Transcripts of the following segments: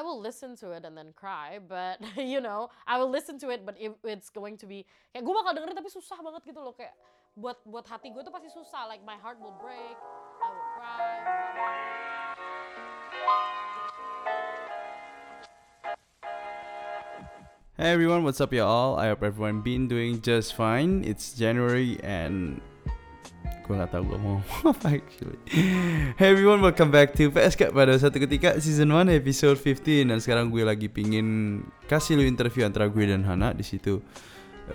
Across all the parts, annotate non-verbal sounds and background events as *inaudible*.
I will listen to it and then cry, but *laughs* you know, I will listen to it, but if it's going to be kayak gue bakal dengerin tapi susah banget gitu loh kayak buat buat hati gue tuh pasti susah. Like my heart will break, I will cry. Hey everyone, what's up y'all? I hope everyone been doing just fine. It's January and gue gak tau gue mau *laughs* apa actually. Hey everyone, welcome back to PSK pada satu ketika season 1 episode 15 dan sekarang gue lagi pingin kasih lu interview antara gue dan Hana di situ.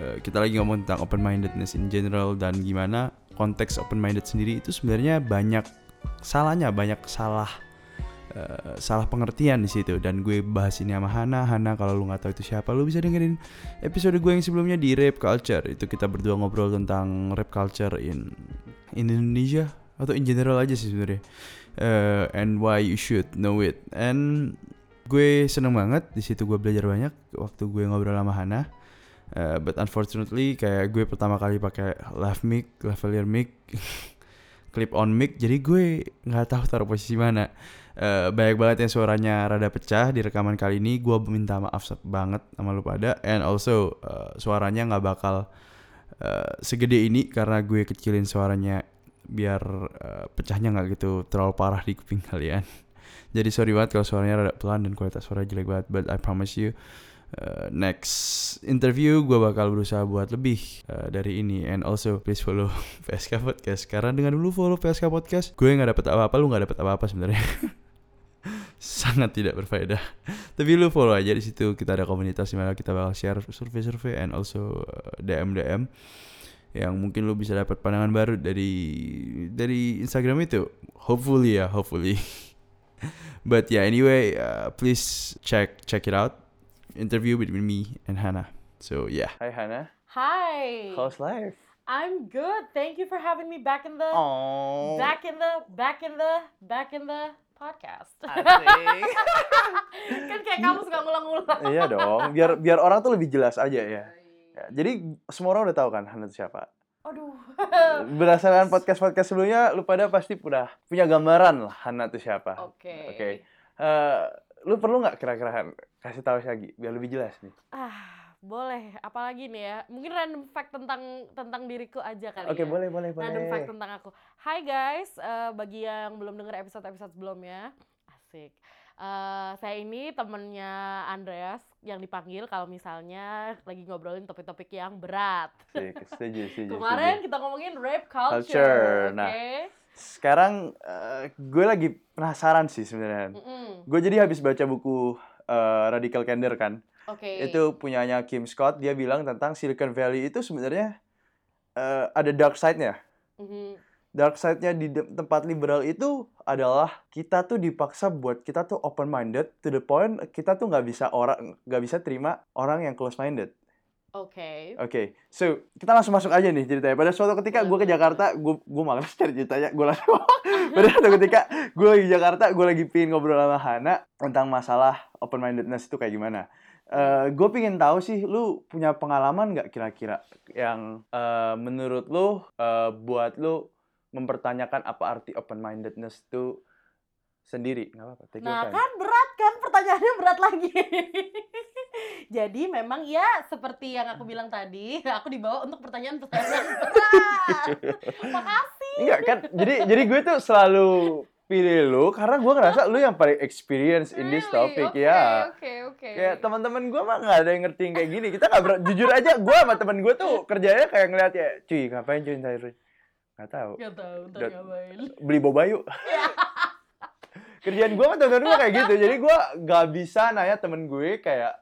Uh, kita lagi ngomong tentang open mindedness in general dan gimana konteks open minded sendiri itu sebenarnya banyak salahnya, banyak salah Uh, salah pengertian di situ. Dan gue bahas ini sama Hana. Hana kalau lu nggak tahu itu siapa lu bisa dengerin episode gue yang sebelumnya di rap culture. Itu kita berdua ngobrol tentang rap culture in in Indonesia atau in general aja sih sebenarnya. Uh, and why you should know it. And gue seneng banget di situ gue belajar banyak waktu gue ngobrol sama Hana. Uh, but unfortunately kayak gue pertama kali pakai lav mic lavalier mic *laughs* clip on mic. Jadi gue nggak tahu taruh posisi mana uh, banyak banget yang suaranya rada pecah di rekaman kali ini. Gue minta maaf banget sama lu pada. And also uh, suaranya nggak bakal uh, segede ini karena gue kecilin suaranya biar uh, pecahnya nggak gitu terlalu parah di kuping *laughs* kalian. Jadi sorry banget kalau suaranya rada pelan dan kualitas suara jelek banget but I promise you Uh, next interview gue bakal berusaha buat lebih uh, dari ini. And also please follow *laughs* PSK Podcast. Karena dengan dulu follow PSK Podcast gue nggak dapet apa-apa lu nggak dapet apa-apa sebenarnya *laughs* sangat tidak berfaedah *laughs* tapi lu follow aja di situ kita ada komunitas di mana kita bakal share survei-survei and also uh, DM DM yang mungkin lu bisa dapat pandangan baru dari dari Instagram itu hopefully ya hopefully *laughs* but yeah anyway uh, please check check it out interview between me and Hannah. So yeah. Hi Hannah. Hi. How's life? I'm good. Thank you for having me back in the Oh. back in the back in the back in the podcast. *laughs* kan kayak kamu suka ngulang-ngulang. iya dong. Biar biar orang tuh lebih jelas aja ya. ya. Jadi semua orang udah tahu kan Hannah itu siapa. Aduh. *laughs* Berdasarkan podcast-podcast sebelumnya, lu pada pasti udah punya gambaran lah Hannah itu siapa. Oke. Oke. Eh, lu perlu nggak kira-kira kasih tahu lagi biar lebih jelas nih. Ah, boleh. Apalagi nih ya? Mungkin random fact tentang tentang diriku aja kali Oke, ya. boleh boleh boleh. Random fact tentang aku. Hai guys, eh, bagi yang belum denger episode-episode sebelumnya, asik. Eh, saya ini temennya Andreas yang dipanggil kalau misalnya lagi ngobrolin topik-topik yang berat. Sik, setuju, *laughs* setuju, Kemarin setuju. kita ngomongin rape culture, Culture, oke? nah. Sekarang eh, gue lagi penasaran sih sebenarnya. Mm-mm, Gue jadi habis baca buku eh, Radical Candor kan. Oke. Itu punyanya Kim Scott. Dia bilang tentang Silicon Valley itu sebenarnya eh, ada dark side-nya. Mhm. Dark side-nya di de- tempat liberal itu adalah kita tuh dipaksa buat kita tuh open minded to the point kita tuh nggak bisa orang nggak bisa terima orang yang close minded. Oke. Oke, so kita langsung masuk aja nih ceritanya. Pada suatu ketika gue ke Jakarta, gue gue malas cari ceritanya. Gue langsung *laughs* pada suatu ketika gue lagi di Jakarta, gue lagi pingin ngobrol sama Hana tentang masalah open mindedness itu kayak gimana. Eh gue pingin tahu sih, lu punya pengalaman nggak kira-kira yang eh, menurut lu eh, buat lu mempertanyakan apa arti open mindedness itu sendiri? Nggak apa-apa. Nah time. kan berat kan pertanyaannya berat lagi. *laughs* Jadi memang ya seperti yang aku bilang tadi, aku dibawa untuk pertanyaan-pertanyaan berat. *laughs* Makasih. Enggak kan? Jadi jadi gue tuh selalu pilih lu karena gue ngerasa lu yang paling experience in this Really? topic Oke, ya. Oke oke. Kayak teman-teman gue mah nggak ada yang ngerti yang kayak gini. Kita nggak ber- jujur aja. Gue sama temen gue tuh kerjanya kayak ngeliat ya, cuy ngapain cuy ntar Nggak tahu. Gak tau ntar ngapain. Beli boba yuk. *laughs* Kerjaan gue sama temen gue kayak gitu. Jadi gue nggak bisa nanya temen gue kayak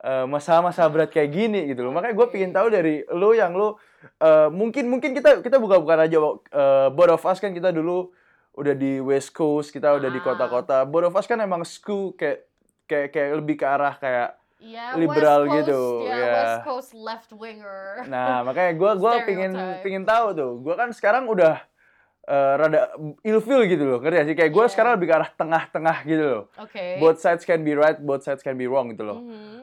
eh, masalah-masalah berat kayak gini gitu loh. Makanya gue pingin tahu dari lu yang lu eh, mungkin mungkin kita kita bukan bukan aja eh, both of us kan kita dulu udah di West Coast, kita udah di Ah. kota-kota. Both of us kan emang school kayak kayak kayak lebih ke arah kayak Iya, liberal West Coast, gitu, Ya, ya. West Coast left winger. Nah, makanya gue gua *laughs* pingin pingin tahu tuh. Gue kan sekarang udah eh, rada ilfeel gitu loh, ngerti gak sih? Kayak gue Iya. sekarang lebih ke arah tengah-tengah gitu loh. Oke. Both sides can be right, both sides can be wrong gitu loh. Mhm.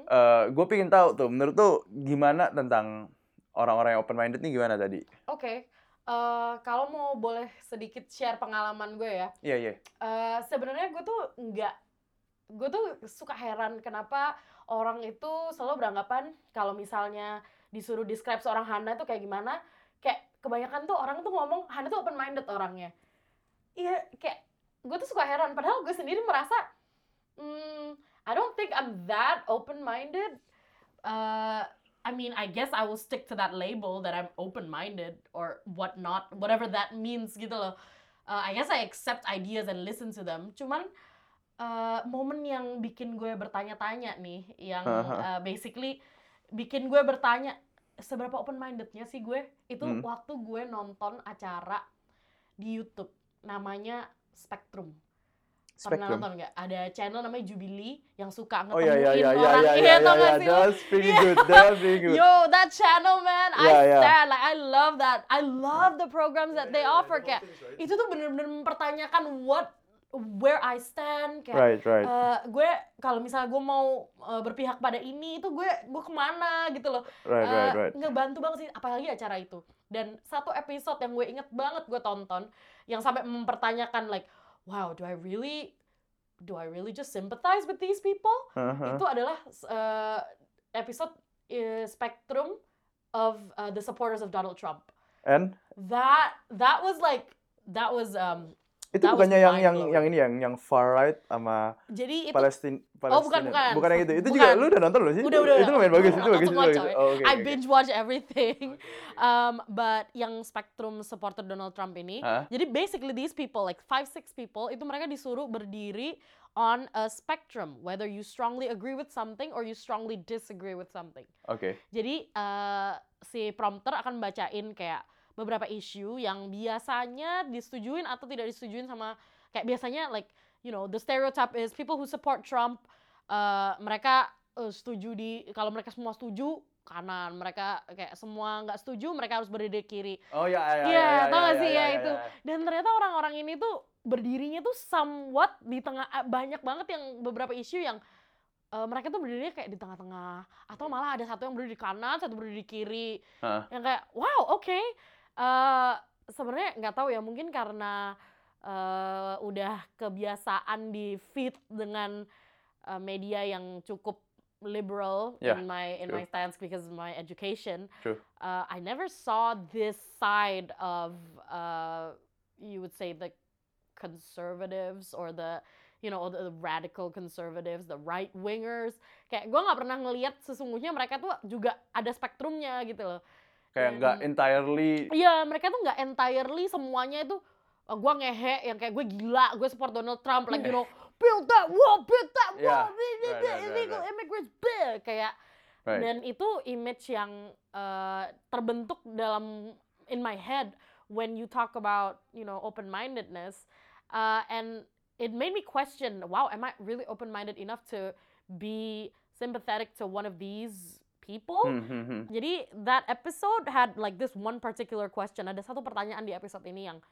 gue pingin tahu tuh, menurut tuh gimana tentang orang-orang yang open minded nih gimana tadi? Oke. Eh, kalau mau boleh sedikit share pengalaman gue ya. Iya iya. Eh, sebenarnya gue tuh nggak gue tuh suka heran kenapa orang itu selalu beranggapan kalau misalnya disuruh describe seorang Hana itu kayak gimana kayak kebanyakan tuh orang tuh ngomong Hana tuh open minded orangnya iya kayak gue tuh suka heran padahal gue sendiri merasa hmm, I don't think I'm that open minded uh, I mean I guess I will stick to that label that I'm open minded or whatnot whatever that means gitu loh uh, I guess I accept ideas and listen to them cuman uh, momen yang bikin gue bertanya-tanya nih yang uh, basically bikin gue bertanya seberapa open mindednya sih gue itu Hmm. waktu gue nonton acara di YouTube namanya Spectrum. Pernah nonton nggak? Ada channel namanya Jubilee yang suka Oh ngetemuin ya ya ya ya orang ya iya ya tau ya gak ya. sih lo? That's pretty Iya. good. That's pretty *laughs* good. Yo, that channel man, I Yeah, yeah. stand like I love that. I love the programs that they offer kayak itu tuh bener-bener mempertanyakan what where I stand kayak Right right. eh, gue kalau misalnya gue mau eh, berpihak pada ini itu gue gue ke mana gitu loh Right right Eh, right. ngebantu banget sih apalagi acara itu dan satu episode yang gue inget banget gue tonton yang sampai mempertanyakan like wow do I really do I really just sympathize with these people? Uh-huh. itu adalah eh, episode eh, spectrum of uh, the supporters of Donald Trump. And? That that was like that was um itu That bukannya yang yang yang ini yang yang far right sama jadi itu Palestina Oh, bukan, bukan. bukan yang itu itu juga Bukan. lu udah nonton loh sih Udah, udah, itu lumayan bagus itu bagus itu bagus oh, oke I binge watch everything. *laughs* Um, but yang Spectrum supporter Donald Trump ini, Hah? jadi basically these people like five six people itu mereka disuruh berdiri on a spectrum, whether you strongly agree with something or you strongly disagree with something. oke Jadi eh, si prompter akan bacain kayak beberapa isu yang biasanya disetujuin atau tidak disetujuin sama kayak biasanya like you know the stereotype is people who support Trump eh, mereka eh, setuju di kalau mereka semua setuju kanan. Mereka kayak semua nggak setuju mereka harus berdiri di kiri. Oh ya ya Iya, ya, tau ya, gak ya, sih? ya, ya ya, itu? ya. dan ternyata orang-orang ini tuh berdirinya tuh somewhat di tengah eh, banyak banget yang beberapa isu yang eh, mereka tuh berdirinya kayak di tengah-tengah. Atau malah ada satu yang berdiri di kanan satu berdiri di kiri. Hah. yang kayak wow oke Eh, sebenarnya nggak tahu ya mungkin karena eh, udah kebiasaan di feed dengan eh, media yang cukup liberal Yeah, in my in true. my stance because of my education True. uh, I never saw this side of uh, you would say the conservatives or the you know the radical conservatives, the right wingers. Kayak gue nggak pernah ngelihat sesungguhnya mereka tuh juga ada spektrumnya gitu loh. Kayak nggak Dan- entirely Iya mereka tuh nggak entirely semuanya itu uh, gue ngehe yang kayak gue gila, gue support Donald Trump, like you know build that wall, build that Yeah, wall, right, right, right, illegal right. immigrants, blah. kayak right dan itu image yang uh, terbentuk dalam in my head when you talk about you know open mindedness uh, and it made me question wow am i really open minded enough to be sympathetic to one of these people Hmm, hmm, hmm. jadi that episode had like this one particular question ada satu pertanyaan di episode ini yang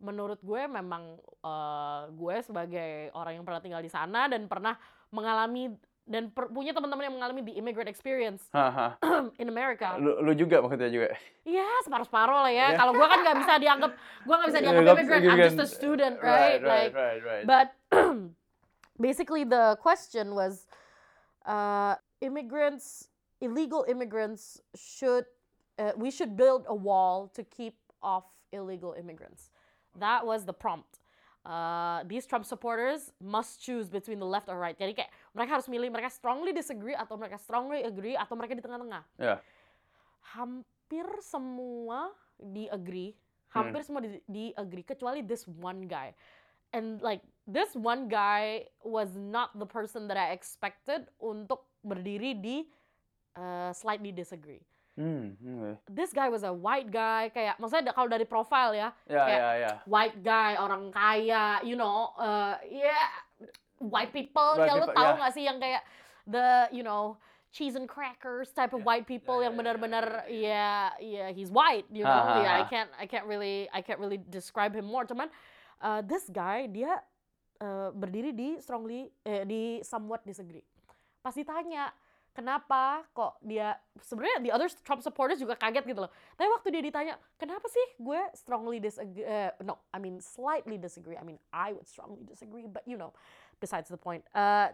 menurut gue memang uh, gue sebagai orang yang pernah tinggal di sana dan pernah mengalami dan per- punya teman-teman yang mengalami the immigrant experience *clears throat* in America. lu, lu juga maksudnya juga Iya, separuh-separuh lah ya. Yeah. Kalau gue kan nggak bisa dianggap, gue nggak bisa dianggap immigrant. I'm just a student, right right? right Like, right right but *clears throat* basically the question was, uh, immigrants, illegal immigrants should, uh, we should build a wall to keep off illegal immigrants. That was the prompt. Uh, these Trump supporters must choose between the left or right. Jadi kayak mereka harus milih mereka strongly disagree atau mereka strongly agree atau mereka di tengah-tengah. ya Hampir semua di agree, hampir semua di, di agree kecuali this one guy. And like this one guy was not the person that I expected untuk berdiri di uh, slightly disagree. hmm hmm. This guy was a white guy, kayak maksudnya kalau dari profile ya, ya Kayak- ya ya white guy, orang kaya, you know, uh, yeah, white people, White ya lu people, tahu yeah. nggak sih yang kayak the, you know, cheese and crackers type of Yeah, white people yeah, yang yeah, yeah, benar-benar, yeah, yeah, he's white, you Ha, know, ha, yeah, I ha. can't, I can't really, I can't really describe him more, cuman uh, this guy dia uh, berdiri di strongly, eh, di somewhat disagree. Pas ditanya kenapa kok dia sebenarnya the other Trump supporters juga kaget gitu loh. Tapi waktu dia ditanya, kenapa sih gue strongly disagree? eh, no, I mean slightly disagree. I mean I would strongly disagree, but you know, besides the point. Eh,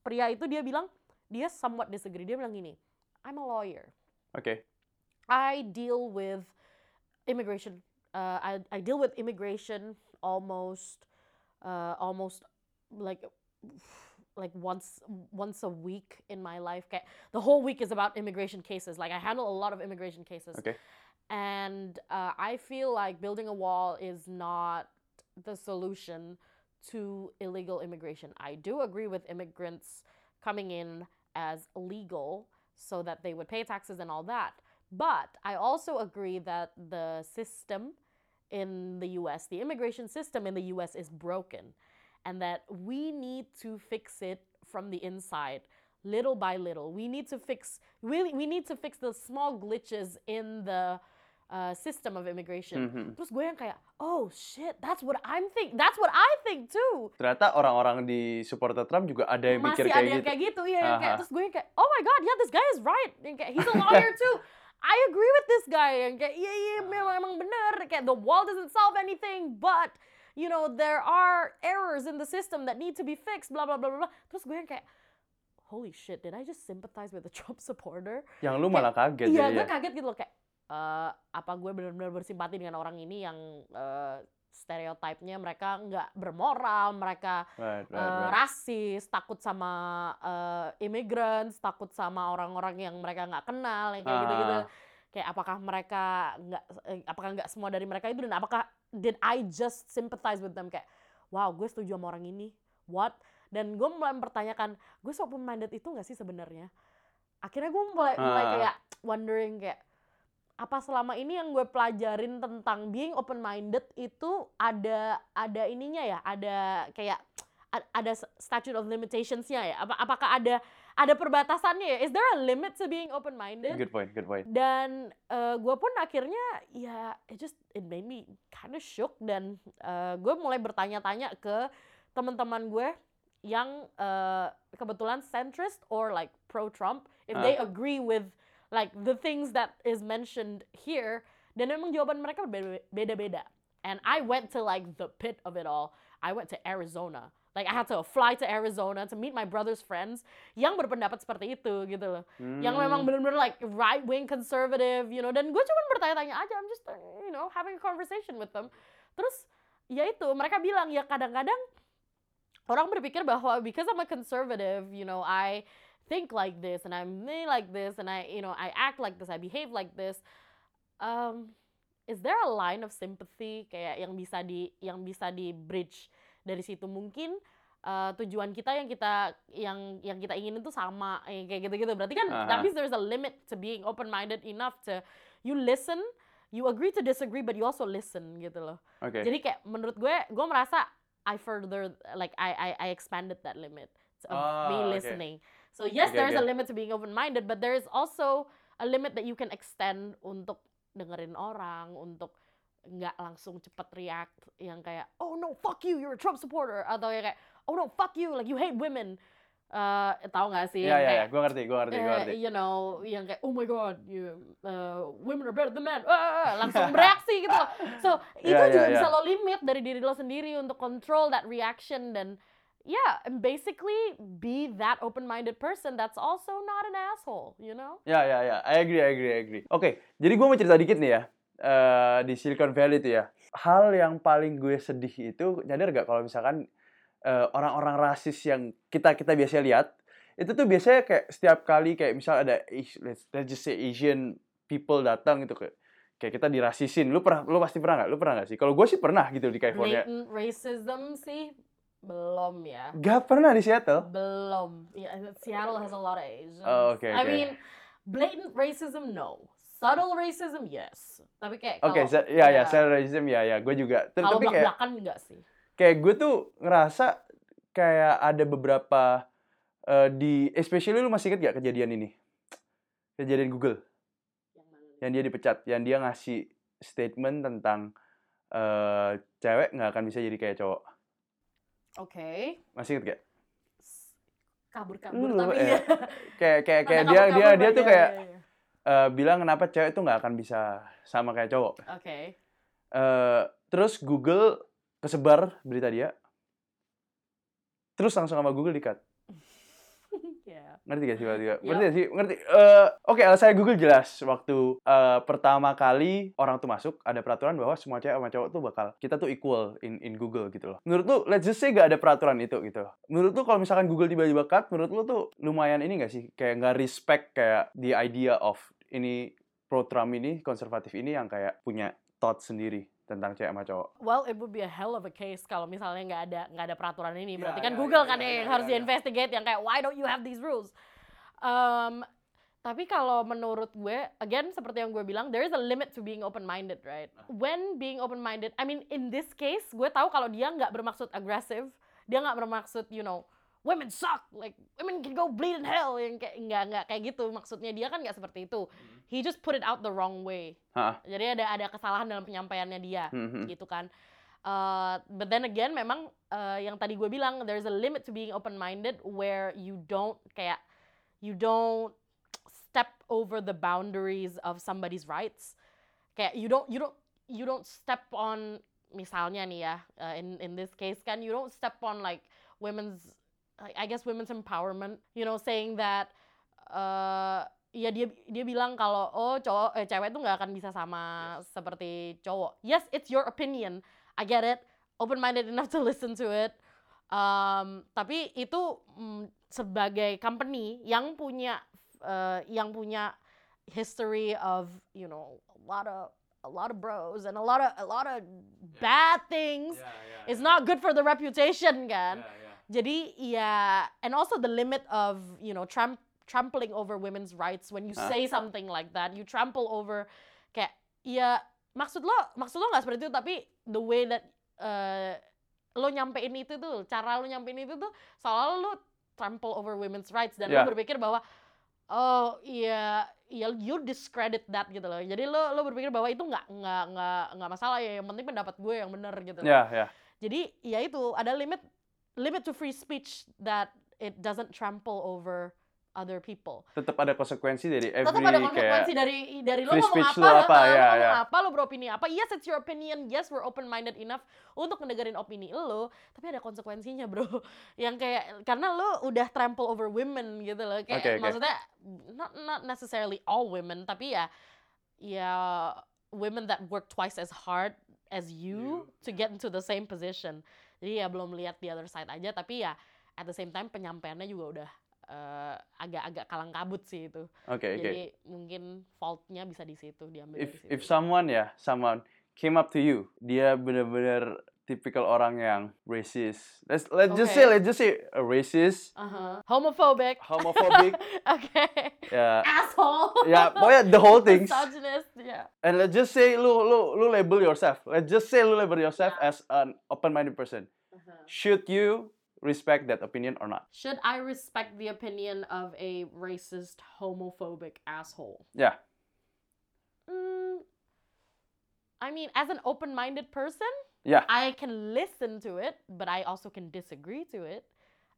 pria itu dia bilang dia somewhat disagree. Dia bilang gini, I'm a lawyer. Oke. I deal with immigration. Uh, I I deal with immigration almost, uh, almost like like once once a week in my life. The whole week is about immigration cases. Like I handle a lot of immigration cases. Oke. And uh, I feel like building a wall is not the solution to illegal immigration. I do agree with immigrants coming in as legal so that they would pay taxes and all that. But I also agree that the system in the US, the immigration system in the US is broken and that we need to fix it from the inside little by little. We need to fix we, we need to fix the small glitches in the uh, system of immigration. Mhm. Terus gue yang kayak, oh shit, that's what I'm think. That's what I think too. Ternyata orang-orang di supporter Trump juga ada yang mikir Masih kayak ada yang gitu. kayak gitu, iya. yang kayak, terus gue yang kayak, oh my god, yeah, this guy is right. Yang kayak, he's a lawyer *laughs* too. I agree with this guy. Yang kayak, iya, iya, memang, memang benar. Kayak, the wall doesn't solve anything, but, you know, there are errors in the system that need to be fixed, blah, blah, blah, blah. blah. Terus gue yang kayak, holy shit, did I just sympathize with a *laughs* Trump supporter? Yang lu malah kaget Iya, ya. gue kaget gitu loh kayak eh apa gue benar-benar bersimpati dengan orang ini yang eh, stereotipnya mereka nggak bermoral, mereka Right, right, right. rasis, takut sama eh, immigrants, takut sama orang-orang yang mereka nggak kenal, yang kayak gitu-gitu. Kayak apakah mereka nggak, eh, apakah nggak semua dari mereka itu dan apakah did I just sympathize with them kayak, wow, gue setuju sama orang ini, what? Dan gue mulai mempertanyakan, gue so open minded itu nggak sih sebenarnya? Akhirnya gue mulai mulai Ah. kayak wondering kayak apa selama ini yang gue pelajarin tentang being open minded itu ada ada ininya ya ada kayak ada statute of limitations-nya ya apa apakah ada ada perbatasannya ya. Is there a limit to being open minded Good point, good point. dan eh, gue pun akhirnya ya it just it made me kind of shook dan eh, gue mulai bertanya-tanya ke teman-teman gue yang eh, kebetulan centrist or like pro Trump if they Ah. agree with like the things that is mentioned here dan memang jawaban mereka beda-beda. And I went to like the pit of it all. I went to Arizona like I had to fly to Arizona to meet my brother's friends yang berpendapat seperti itu gitu loh yang memang Hmm. bener-bener like right wing conservative, you know. Dan gue cuma bertanya-tanya aja, I'm just uh, you know having a conversation with them. Terus ya itu mereka bilang ya kadang-kadang orang berpikir bahwa because I'm a conservative, you know, I think like this and I'm me like this and I you know I act like this, I behave like this. Um, is there a line of sympathy kayak yang bisa di yang bisa di bridge dari situ. Mungkin uh, tujuan kita yang kita yang yang kita ingin itu sama eh, kayak gitu-gitu. Berarti kan that means there's a limit to being open minded enough to you listen you agree to disagree but you also listen gitu loh. Oke. jadi kayak menurut gue gue merasa I further like I I, I expanded that limit of Ah, me listening. So yes Oke, there's a oke. limit to being open minded but there is also a limit that you can extend untuk dengerin orang untuk nggak langsung cepet react yang kayak oh no fuck you you're a Trump supporter atau yang kayak oh no fuck you like you hate women Eh tahu nggak sih Iya, yang iya, iya. kayak Gue ngerti, gue ngerti, gue eh, ngerti. you know yang kayak oh my god you uh, women are better than men Ah, langsung *laughs* bereaksi gitu loh. so itu Iya, iya, juga iya. bisa lo limit dari diri lo sendiri untuk control that reaction dan yeah and basically be that open minded person that's also not an asshole you know Ya, ya, ya. I agree, I agree, I agree. Oke, jadi gue mau cerita dikit nih ya. Eh, di Silicon Valley itu ya. Hal yang paling gue sedih itu, nyadar gak kalau misalkan eh, orang-orang rasis yang kita kita biasa lihat, itu tuh biasanya kayak setiap kali kayak misal ada let's, let's just say Asian people datang gitu kayak kayak kita dirasisin. Lu pernah lu pasti pernah nggak? Lu pernah nggak sih? Kalau gue sih pernah gitu di California. blatant racism sih belum ya Gak pernah di Seattle. belum ya Seattle has a lot of Asians Oh, oke, I oke. mean blatant racism no subtle racism yes. Tapi kayak Oke, se- ya ya, ya, secara racism ya ya, gue juga. Ter- kalau Tapi kayak belak-belakan enggak sih. kayak gue tuh ngerasa kayak ada beberapa eh, di especially lu masih inget gak kejadian ini? Kejadian Google. Yang dia dipecat yang dia ngasih statement tentang eh cewek nggak akan bisa jadi kayak cowok. Oke. Masih inget gak kabur-kabur Lu, tapi eh, ya. kayak kayak *laughs* kayak dia dia kabur-kabur, dia tuh iya, kayak iya, iya. Eh, bilang kenapa cewek tuh nggak akan bisa sama kayak cowok. Oke. Eh, terus Google kesebar berita dia. Terus langsung sama Google di *laughs* Ya. Ngerti gak sih Mbak Tika? Ya. Ngerti gak sih? Ngerti. Eh, Oke, saya Google jelas. Waktu eh, pertama kali orang tuh masuk, ada peraturan bahwa semua cewek sama cowok tuh bakal, kita tuh equal in, in Google gitu loh. Menurut lu, let's just say gak ada peraturan itu gitu. Menurut lu kalau misalkan Google tiba-tiba cut, menurut lu tuh lumayan ini gak sih? Kayak nggak respect kayak the idea of ini pro-Trump ini, konservatif ini yang kayak punya thought sendiri tentang cewek sama cowok. Well, it would be a hell of a case kalau misalnya nggak ada nggak ada peraturan ini. Berarti ya, kan ya, Google ya, kan ya, yang ya, harus ya, ya. diinvestigate yang kayak why don't you have these rules? Um, tapi kalau menurut gue, again seperti yang gue bilang, there is a limit to being open-minded, right? When being open-minded, I mean in this case, gue tahu kalau dia nggak bermaksud agresif, dia nggak bermaksud, you know, women suck, like women can go bleed in hell, yang kayak nggak nggak kayak gitu. Maksudnya dia kan nggak seperti itu. He just put it out the wrong way. Hah. Jadi ada ada kesalahan dalam penyampaiannya dia Hmm, gitu kan. Uh, but then again memang uh, yang tadi gue bilang there's a limit to being open minded where you don't kayak you don't step over the boundaries of somebody's rights. Kayak you don't you don't you don't step on misalnya nih ya uh, in in this case kan you don't step on like women's I guess women's empowerment, you know saying that uh, ya dia dia bilang kalau oh cowok eh, cewek tuh nggak akan bisa sama seperti cowok. Yes, it's your opinion. I get it. Open minded enough to listen to it. Um, tapi itu mm, sebagai company yang punya eh, yang punya history of you know a lot of a lot of bros and a lot of a lot of bad things. It's not good for the reputation kan. Jadi ya, and also the limit of you know tramp trampling over women's rights when you Ah. say something like that, you trample over kayak ya maksud lo maksud lo nggak seperti itu tapi the way that uh, lo nyampein itu tuh cara lo nyampein itu tuh seolah lo trample over women's rights dan Yeah. lo berpikir bahwa oh iya iya you discredit that gitu loh jadi lo lo berpikir bahwa itu nggak nggak nggak nggak masalah ya yang penting pendapat gue yang benar gitu. Ya, ya. Jadi ya itu ada limit limit to free speech that it doesn't trample over other people. Tetap ada konsekuensi dari every Tetap ada kayak konsekuensi dari dari lo ngomong apa, lo apa, lo ya, ngomong ya. apa, lo beropini apa. Yes, it's your opinion. Yes, we're open minded enough untuk ngedengerin opini lo, tapi ada konsekuensinya, Bro. *laughs* Yang kayak karena lo udah trample over women gitu loh. Kayak Oke, oke. maksudnya not not necessarily all women, tapi ya ya women that work twice as hard as you to get into the same position. Jadi ya belum lihat the other side aja, tapi ya at the same time penyampaiannya juga udah eh, agak-agak kalang kabut sih itu. Oke, oke. Jadi mungkin faultnya bisa di situ diambil If dari situ. if someone ya, someone came up to you, dia bener-bener tipikal orang yang racist. Let's let's just say Okay. let's just say a racist, Uh-huh. Homophobic. homophobic, *laughs* okay. yeah. Asshole. ya pokoknya the whole *laughs* things. Misogynist. Yeah. And let's just say lu lu lu label yourself. Let's just say lu label yourself Yeah. as an open-minded person. Should you respect that opinion or not? Should I respect the opinion of a racist, homophobic asshole? Yeah. Mm, I mean, as an open-minded person, Yeah. I can listen to it, but I also can disagree to it.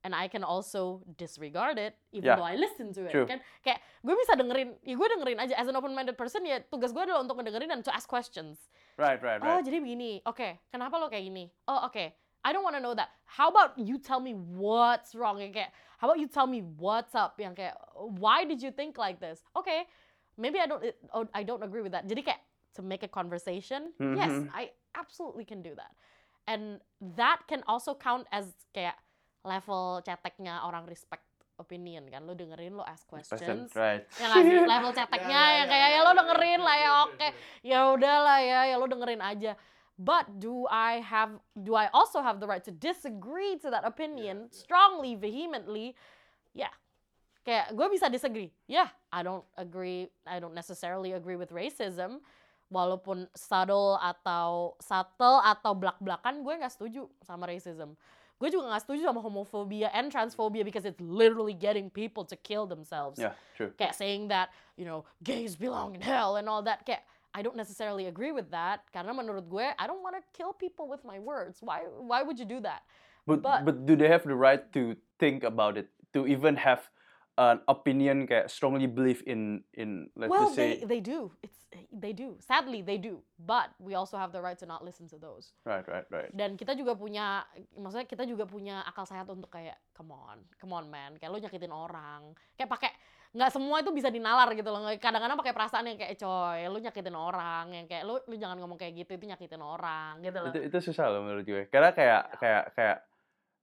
And I can also disregard it, even Yeah. though I listen to it. True. Kan kayak gue bisa dengerin, ya gue dengerin aja. As an open-minded person, ya tugas gue adalah untuk ngedengerin dan to ask questions. Right, right, Oh, right. jadi begini. Oke, kenapa lo kayak gini? Oh, oke. I don't want to know that. How about you tell me what's wrong? Yang kayak, how about you tell me what's up? Yang kayak, why did you think like this? Okay, maybe I don't, oh, I don't agree with that. Jadi kayak, to make a conversation, yes, Mhm. I absolutely can do that. And that can also count as kayak level ceteknya orang respect opinion kan. Lo dengerin, lo ask Person, questions right. yang ngasih *laughs* level ceteknya Ya, ya, yang kayak ya, ya lo dengerin ya, lah ya ya, oke ya. ya udahlah ya ya lo dengerin aja but do I have do I also have the right to disagree to that opinion strongly vehemently ya kayak gue bisa disagree yeah I don't agree I don't necessarily agree with racism walaupun subtle atau subtle atau belak-belakan gue nggak setuju sama racism. Gue juga nggak setuju sama homophobia and transphobia because it's literally getting people to kill themselves. Yeah, true. kayak saying that you know gays belong in hell and all that. Kayak I don't necessarily agree with that karena menurut gue I don't want to kill people with my words. Why why would you do that? But, But- but do they have the right to think about it? To even have an opinion kayak strongly believe in in let's well, just say they they do. It's they do. Sadly, they do. But we also have the right to not listen to those. right right right Dan kita juga punya, maksudnya kita juga punya akal sehat untuk kayak, come on, come on man, kayak lu nyakitin orang, kayak pakai nggak semua itu bisa dinalar gitu loh. Kadang-kadang pakai perasaan yang kayak coy, lu nyakitin orang, yang kayak lu lu jangan ngomong kayak gitu, itu nyakitin orang gitu loh. itu itu susah loh menurut gue karena kayak Ya. kayak kayak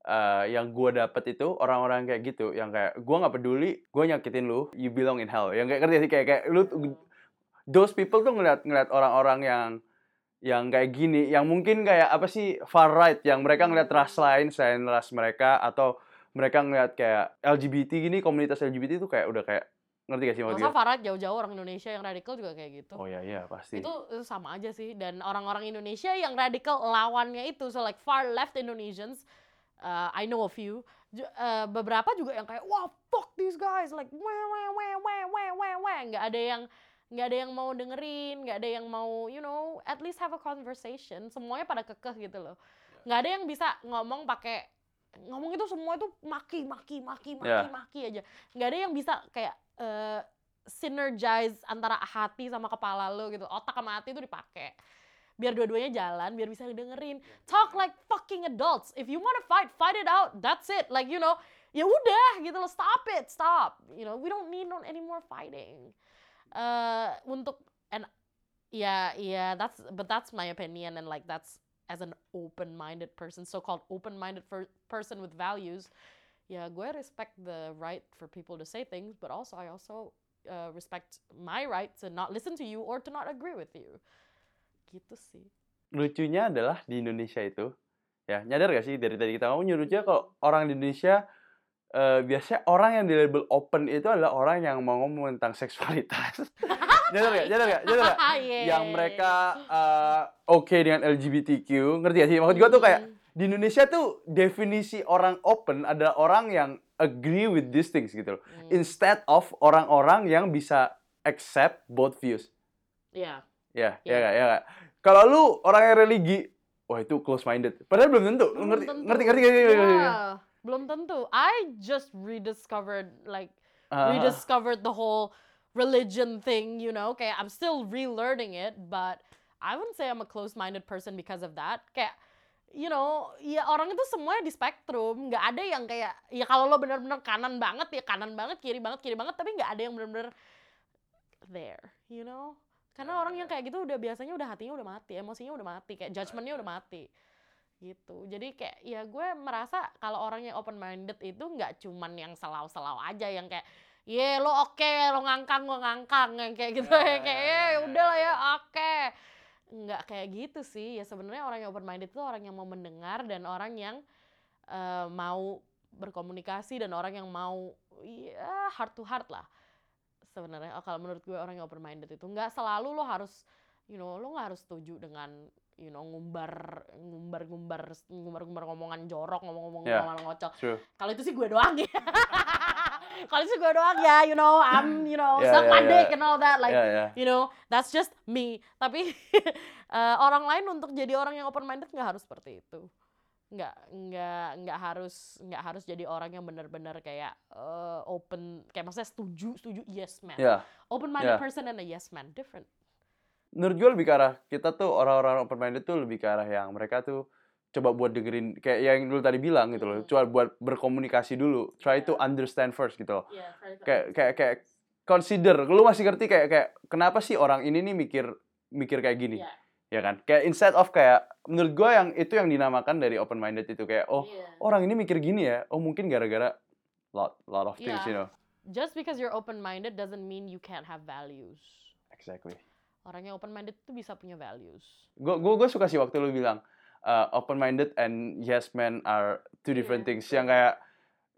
eh, yang gue dapet itu orang-orang kayak gitu yang kayak gue nggak peduli gue nyakitin lu you belong in hell yang kayak ngerti sih kayak kayak lu those people tuh ngeliat ngeliat orang-orang yang yang kayak gini yang mungkin kayak apa sih far right yang mereka ngeliat ras lain selain ras mereka atau mereka ngeliat kayak LGBT gini komunitas LGBT itu kayak udah kayak ngerti gak sih maksud Masa gue? Farad jauh-jauh orang Indonesia yang radikal juga kayak gitu. Oh iya iya pasti. itu, itu sama aja sih dan orang-orang Indonesia yang radikal lawannya itu so like far left Indonesians uh, I know a few. Uh, beberapa juga yang kayak wah fuck these guys. Like weh weh weh weh weh weh weh nggak ada yang nggak ada yang mau dengerin nggak ada yang mau you know at least have a conversation. Semuanya pada kekeh gitu loh. Nggak ada yang bisa ngomong pakai ngomong itu semua itu maki maki maki maki Yeah. maki aja. Nggak ada yang bisa kayak eh, synergize antara hati sama kepala lo gitu. Otak sama hati itu dipakai biar dua-duanya jalan biar bisa dengerin talk like fucking adults. If you wanna fight fight it out. That's it. Like you know ya udah gitu loh. Stop it. Stop. You know we don't need no any more fighting. Eh untuk and yeah yeah that's but that's my opinion and like that's as an open-minded person so-called open-minded per- person with values ya gue respect the right for people to say things but also I also uh, respect my right to not listen to you or to not agree with you gitu sih. Lucunya adalah di Indonesia itu ya nyadar gak sih dari tadi kita ngomong lucunya kalau orang di Indonesia eh, biasanya orang yang di label open itu adalah orang yang mau ngomong tentang seksualitas. *laughs* Nyadar gak nyadar gak nyadar gak *laughs* Yeah. yang mereka eh, oke dengan LGBTQ ngerti gak sih? Maksud gua tuh kayak Mm. di Indonesia tuh definisi orang open adalah orang yang agree with these things gitu loh. Mm. instead of orang-orang yang bisa accept both views. Yeah Ya, ya Iya. ya. Kalau lu orang yang religi, wah itu close minded. Padahal belum tentu. Lu Belum ngerti, tentu. ngerti, ngerti, ngerti, ngerti, ngerti. Yeah, belum tentu. I just rediscovered like Ah, rediscovered the whole religion thing, you know. Kayak I'm still relearning it, but I wouldn't say I'm a close-minded person because of that. Kayak you know, ya orang itu semuanya di spektrum, nggak ada yang kayak ya kalau lo bener-bener kanan banget ya kanan banget, kiri banget kiri banget, tapi nggak ada yang bener-bener there, you know. Karena orang yang kayak gitu udah biasanya udah hatinya udah mati, emosinya udah mati, kayak judgementnya udah mati gitu. Jadi kayak ya gue merasa kalau orang yang open minded itu nggak cuman yang selau-selau aja yang kayak ye lo oke lo ngangkang gue ngangkang yang kayak gitu. Ya, *laughs* ya, ya, kayak ya, "Eh, ya, udah lah ya, ya oke. Nggak kayak gitu sih. Ya sebenarnya orang yang open minded itu orang yang mau mendengar dan orang yang eh, mau berkomunikasi dan orang yang mau ya heart to heart lah sebenarnya Oh, kalau menurut gue orang yang open minded itu nggak selalu lo harus you know lo nggak harus setuju dengan you know ngumbar ngumbar ngumbar ngumbar ngumbar ngomongan jorok ngomong-ngomong Yeah. ngomongan ngocok kalau itu sih gue doang ya *laughs* kalau itu sih gue doang ya you know I'm you know Yeah, suck yeah, my yeah. dick and all that like ya, ya. you know that's just me tapi *laughs* eh, orang lain untuk jadi orang yang open minded nggak harus seperti itu nggak nggak nggak harus nggak harus jadi orang yang benar-benar kayak eh, open kayak maksudnya setuju setuju yes man Ya. open minded Yeah. person and a yes man different Menurut gue lebih ke arah kita tuh orang-orang open minded tuh lebih ke arah yang mereka tuh coba buat dengerin kayak yang lu tadi bilang gitu loh. Hmm. Coba buat berkomunikasi dulu. Try to Yeah. understand first gitu loh. yeah, Kayak kayak kayak consider. Lu masih ngerti kayak kayak kenapa sih orang ini nih mikir mikir kayak gini? Yeah. Ya kan? Kayak instead of kayak menurut gue yang itu yang dinamakan dari open minded itu kayak oh orang ini mikir gini ya. Oh mungkin gara-gara lot lot of things, Yeah. you know. just because you're open minded doesn't mean you can't have values Exactly. orang yang open minded itu bisa punya values Gue gue gue suka sih waktu lu bilang open minded and yes man are two different Iya, things. Yang kayak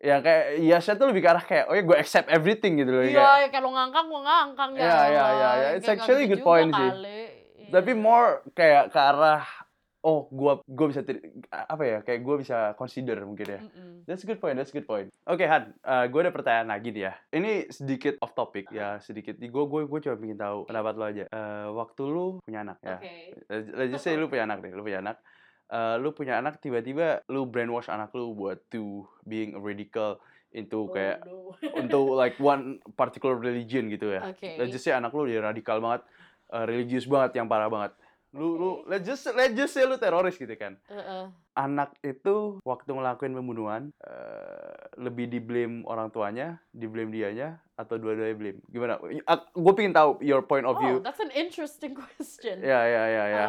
yang kayak yesnya tuh lebih ke arah kayak oh ya gue accept everything gitu loh. iya Kayak, ya kayak lo ngangkang gue ngangkang ya Iya, iya, iya, Allah. iya. Yang It's kayak actually gitu good juga point sih. Tapi more kayak ke arah oh gue gue bisa apa ya kayak gue bisa consider mungkin ya. Mm-mm. That's a good point, that's a good point. Oke Han, gue ada pertanyaan lagi nih ya. Ini sedikit off topic ya, sedikit. Gue gue gue coba pengen tahu pendapat lo aja. Eh, waktu lu punya anak ya. Oke. Let's just say lu punya anak deh, lu punya anak. Eh, lu punya anak tiba-tiba lu brainwash anak lu buat to being radical into Oh, kayak no. untuk like one particular religion gitu ya. *laughs* Oke. Let's just say anak lu dia radikal banget, uh, religius banget yang parah banget. Lu lu Oke. let's just let's just say lu teroris gitu kan. Heeh. Anak itu waktu ngelakuin pembunuhan uh, lebih di blame orang tuanya, di blame dianya atau dua-duanya blame. Gimana? Gue pengen tahu your point of Oh, view. that's an interesting *laughs* question. Ya ya ya ya.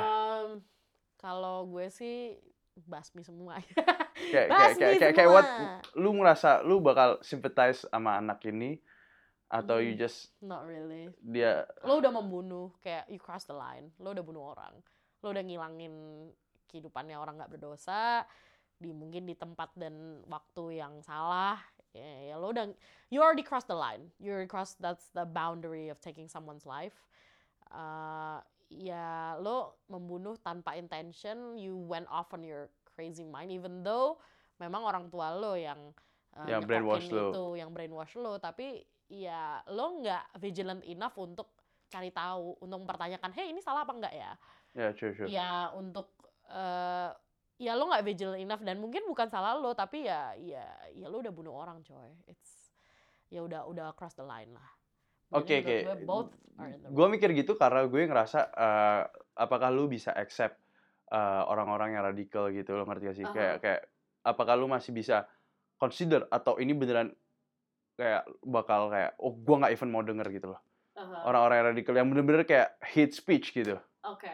Kalau gue sih basmi semua. *laughs* Kayak kayak kayak kayak what lu ngerasa lu bakal sympathize sama anak ini atau you Hmm. just Not really. dia Lo udah membunuh, kayak you cross the line. Lo udah bunuh orang. Lo udah ngilangin kehidupannya orang nggak berdosa. Di mungkin di tempat dan waktu yang salah. Ya, ya lo udah you already crossed the line. You already crossed that's the boundary of taking someone's life. Uh, ya lo membunuh tanpa intention. You went off on your crazy mind, even though memang orang tua lo yang uh, Yang brainwash lo. itu, yang brainwash lo. Tapi ya lo nggak vigilant enough untuk cari tahu, untuk mempertanyakan, hey ini salah apa enggak ya? ya sure sure. Ya untuk eh ya lo nggak vigilant enough dan mungkin bukan salah lo, tapi ya ya ya lo udah bunuh orang coy. It's ya udah udah cross the line lah. Oke oke. gue mikir gitu karena gue ngerasa eh, apakah lu bisa accept eh, orang-orang yang radikal gitu lo ngerti gak sih? Aha. Kayak kayak apakah lu masih bisa consider atau ini beneran kayak bakal kayak oh gua nggak even mau denger gitu loh. Aha. Orang-orang yang radikal yang bener-bener kayak hate speech gitu. Oke.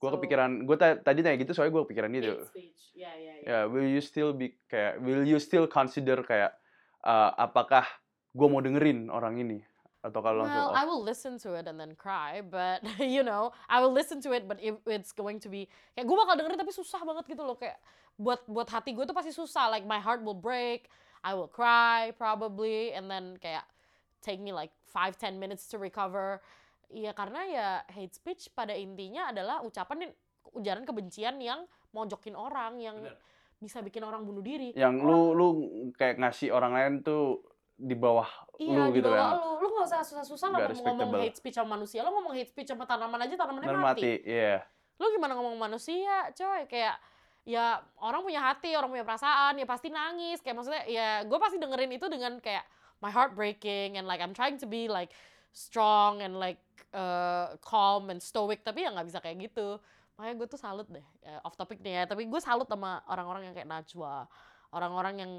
Gue So, kepikiran, gue tadi tanya gitu soalnya gue kepikiran gitu. hate speech. Ya ya ya. Ya, will you still be kayak, will you still consider kayak, uh, apakah gue mau dengerin orang ini? Atau kalau langsung, Well, oh, I will listen to it and then cry, but *laughs* you know, I will listen to it, but if it's going to be kayak gue bakal dengerin tapi susah banget gitu loh kayak buat buat hati gue tuh pasti susah. Like my heart will break, I will cry probably, and then kayak take me like 5-10 minutes to recover. Iya karena ya hate speech pada intinya adalah ucapan ujaran kebencian yang mojokin orang yang Bener. bisa bikin orang bunuh diri. yang lu, lu kayak ngasih orang lain tuh di bawah Iya, lu di gitu bawah kan. lu. Lu gak usah susah-susah lah ngomong hate speech sama manusia. Lu ngomong hate speech sama tanaman aja, tanamannya mati. mati, iya. Lu gimana ngomong manusia, coy? Kayak ya orang punya hati, orang punya perasaan, ya pasti nangis. Kayak maksudnya ya gue pasti dengerin itu dengan kayak my heart breaking and like I'm trying to be like strong and like uh, calm and stoic tapi ya nggak bisa kayak gitu. Makanya gue tuh salut deh, eh, off topic nih ya. Tapi gue salut sama orang-orang yang kayak Najwa, orang-orang yang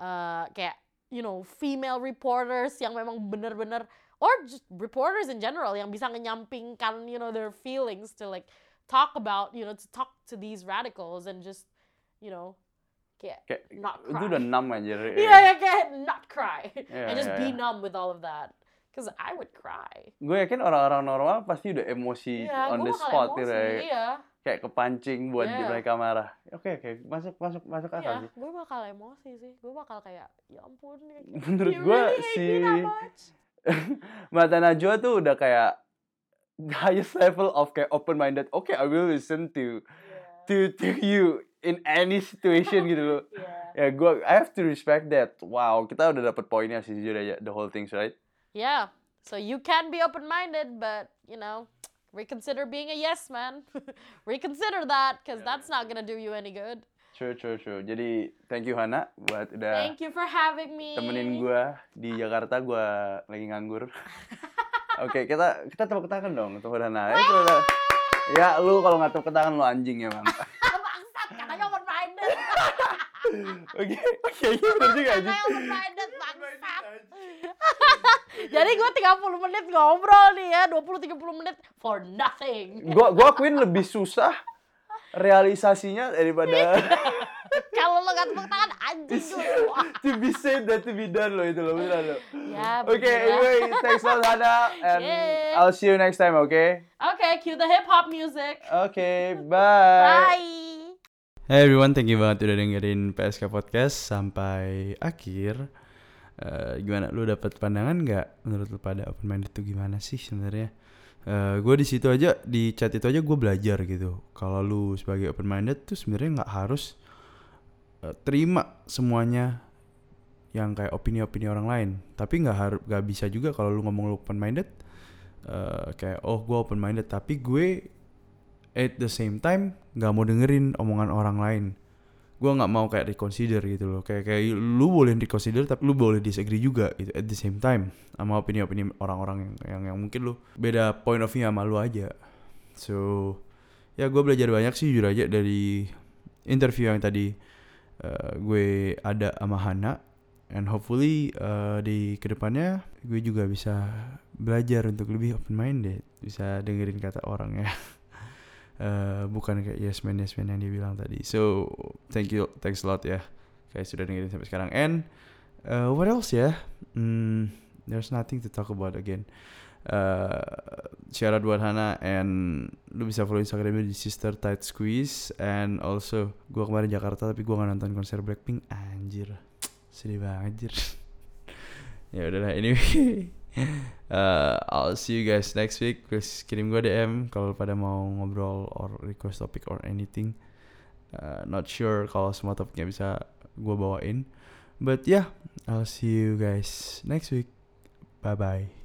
uh, kayak you know female reporters yang memang bener-bener or just reporters in general yang bisa menyampingkan you know their feelings to like talk about you know to talk to these radicals and just you know kayak *laughs* Kayak, not cry. udah enam anjir. Iya ya kayak not cry Iya, and just iya, be iya. numb with all of that. Cause I would cry. Gue yakin orang-orang normal pasti udah emosi Iya, on the spot emosi. gitu ya. Iya, Kayak kepancing buat Iya. mereka marah. Oke, oke, masuk, masuk, masuk akal iya. sih. Gue bakal emosi sih. Gue bakal kayak, ya ampun. *laughs* Menurut gue really hate si me that much? *laughs* Mata Najwa tuh udah kayak highest level of kayak open minded. Oke, I will listen to to to you in any situation gitu loh. *laughs* Iya. Ya gue I have to respect that. Wow, kita udah dapet poinnya sih jujur aja the whole things right. Yeah. So you can be open-minded, but you know, reconsider being a yes man. *laughs* reconsider that, cause Yeah, that's not gonna do you any good. True, true, true. Jadi thank you Hana buat udah Thank you for having me. temenin gue di Jakarta. Gue lagi nganggur. *laughs* Oke, kita kita tepuk tangan dong untuk Hana. Itu udah. Ya lu kalau nggak tepuk tangan lu anjing ya man. Bangsat, katanya open-minded. Oke, oke, iya bener juga anjing. katanya open-minded, bangsat. Jadi gue 30 menit ngobrol nih ya, 20-30 menit for nothing. Gua gua akuin lebih susah realisasinya daripada *laughs* Kalau lo gak tepuk tangan, anjing lu. *laughs* to be said dan to be done loh itu beneran loh. ya, Oke, begitulah. anyway, thanks a lot Hana and Yeah. I'll see you next time, okay? Okay, cue the hip-hop music. Oke, bye. Bye. Hey everyone, thank you banget udah dengerin PSK Podcast sampai akhir. Eh, gimana lu dapat pandangan nggak menurut lu pada open minded itu gimana sih sebenarnya? gue di situ aja di chat itu aja gue belajar gitu. Kalau lu sebagai open minded tuh sebenarnya nggak harus eh, terima semuanya yang kayak opini-opini orang lain. Tapi nggak harus nggak bisa juga kalau lu ngomong lu open minded kayak oh gue open minded tapi gue at the same time nggak mau dengerin omongan orang lain. Gue nggak mau kayak reconsider gitu loh. Kayak kayak lu boleh reconsider tapi lu boleh disagree juga gitu at the same time sama opini-opini orang-orang yang, yang yang mungkin lu beda point of view sama lu aja. So ya gue belajar banyak sih jujur aja dari interview yang tadi uh, gue ada sama Hana and hopefully uh, di ke depannya gue juga bisa belajar untuk lebih open minded bisa dengerin kata orang ya. Uh, *laughs* bukan kayak yes man yes man yang dia bilang tadi. So thank you thanks a lot ya kayak sudah dengerin sampai sekarang. And uh, what else ya? Hmm, there's nothing to talk about again uh, shout out buat Hana and lu bisa follow Instagramnya di Sister Tight Squeeze and also gua kemarin Jakarta tapi gua gak nonton konser Blackpink. Anjir sedih banget jir *laughs* ya udahlah anyway. Uh, *laughs* I'll see you guys next week. Please kirim gue DM kalau pada mau ngobrol or request topic or anything. Uh, not sure kalau semua topiknya bisa gue bawain. But yeah I'll see you guys next week. Bye bye